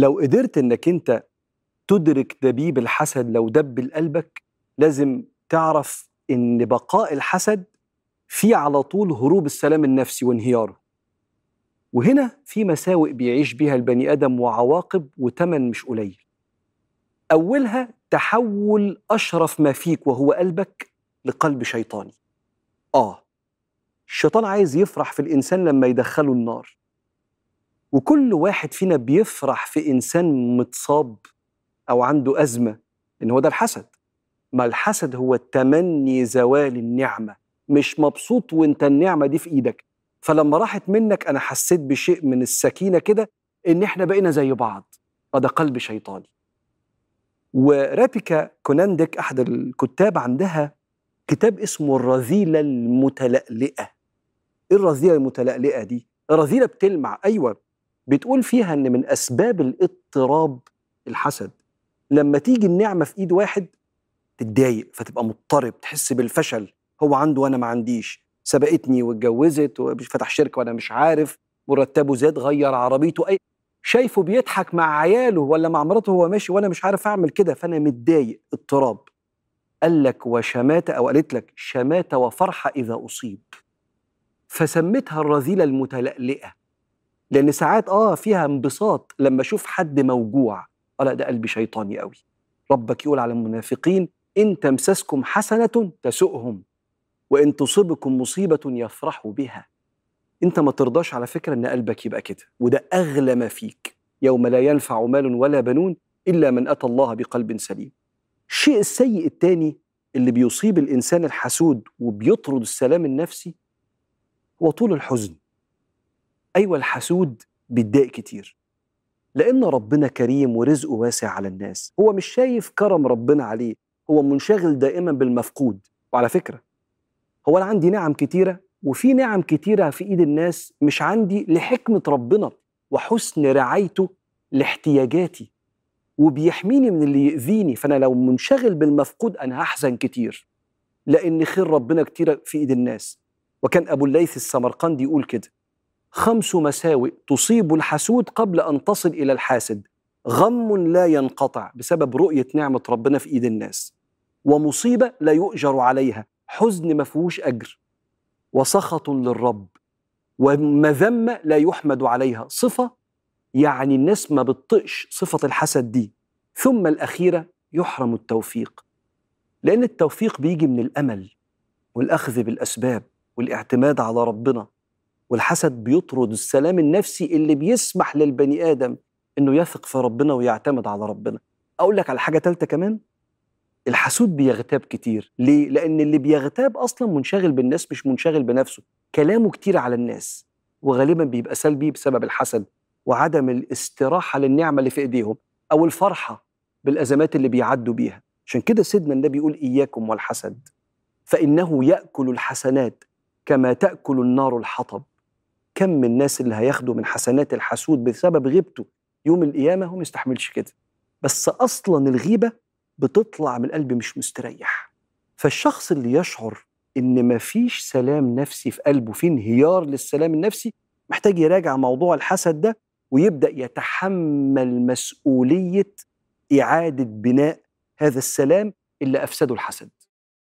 لو قدرت إنك أنت تدرك دبيب الحسد لو دب لقلبك لازم تعرف إن بقاء الحسد في على طول هروب السلام النفسي وانهياره. وهنا في مساوئ بيعيش بيها البني آدم وعواقب وتمن مش قليل. أولها تحول أشرف ما فيك وهو قلبك لقلب شيطاني. آه الشيطان عايز يفرح في الإنسان لما يدخله النار. وكل واحد فينا بيفرح في إنسان متصاب أو عنده أزمة إن هو ده الحسد. ما الحسد هو تمني زوال النعمة. مش مبسوط وأنت النعمة دي في إيدك. فلما راحت منك أنا حسيت بشيء من السكينة كده إن إحنا بقينا زي بعض. هذا قلب شيطاني. ورابيكا كوناندك أحد الكتاب عندها كتاب اسمه الرذيلة المتلألئة. إيه الرذيلة المتلألئة دي؟ الرذيلة بتلمع. أيوه. بتقول فيها إن من أسباب الاضطراب الحسد لما تيجي النعمة في إيد واحد تتضايق فتبقى مضطرب تحس بالفشل هو عنده وأنا ما عنديش سبقتني واتجوزت وفتح شركة وأنا مش عارف مرتبه زاد غير عربيته أي شايفه بيضحك مع عياله ولا مع مراته وهو ماشي وأنا مش عارف أعمل كده فأنا متضايق اضطراب. قال لك وشماتة أو قالت لك شماتة وفرحة إذا أصيب. فسمتها الرذيلة المتلألئة. لأن ساعات آه فيها انبساط لما أشوف حد موجوع. آه لأ ده قلبي شيطاني قوي ربك يقول على المنافقين إن تمسسكم حسنة تسؤهم وإن تصبكم مصيبة يفرحوا بها. أنت ما ترضاش على فكرة إن قلبك يبقى كده وده أغلى ما فيك. يوم لا ينفع مال ولا بنون إلا من أتى الله بقلب سليم. الشيء السيء الثاني اللي بيصيب الإنسان الحسود وبيطرد السلام النفسي هو طول الحزن. أيوه الحسود بيتضايق كتير. لأن ربنا كريم ورزقه واسع على الناس. هو مش شايف كرم ربنا عليه. هو منشغل دائما بالمفقود. وعلى فكرة هو أنا عندي نعم كتيرة وفي نعم كتيرة في إيد الناس مش عندي لحكمة ربنا وحسن رعايته لاحتياجاتي. وبيحميني من اللي يأذيني. فأنا لو منشغل بالمفقود أنا هحزن كتير. لأن خير ربنا كتير في إيد الناس. وكان أبو الليث السمرقندي يقول كده. خمس مساوئ تصيب الحسود قبل أن تصل إلى الحاسد. غم لا ينقطع بسبب رؤية نعمة ربنا في إيد الناس. ومصيبة لا يؤجر عليها حزن ما فيهوش أجر. وسخط للرب. ومذمة لا يحمد عليها. صفة يعني الناس ما بتطقش صفة الحسد دي. ثم الأخيرة يحرم التوفيق. لأن التوفيق بيجي من الأمل والأخذ بالأسباب والاعتماد على ربنا. والحسد بيطرد السلام النفسي اللي بيسمح للبني آدم إنه يثق في ربنا ويعتمد على ربنا. أقول لك على حاجة تالتة كمان الحسود بيغتاب كتير. ليه؟ لأن اللي بيغتاب أصلا منشغل بالناس مش منشغل بنفسه. كلامه كتير على الناس وغالبا بيبقى سلبي بسبب الحسد وعدم الاستراحة للنعمة اللي في إيديهم أو الفرحة بالأزمات اللي بيعدوا بيها. عشان كده سيدنا النبي يقول إياكم والحسد فإنه يأكل الحسنات كما تأكل النار الحطب. كم الناس اللي هياخدوا من حسنات الحسود بسبب غيبته يوم القيامة هو ما يستحملش كده. بس أصلا الغيبة بتطلع من القلب مش مستريح. فالشخص اللي يشعر إن مفيش سلام نفسي في قلبه في انهيار للسلام النفسي محتاج يراجع موضوع الحسد ده ويبدأ يتحمل مسؤولية إعادة بناء هذا السلام اللي أفسده الحسد.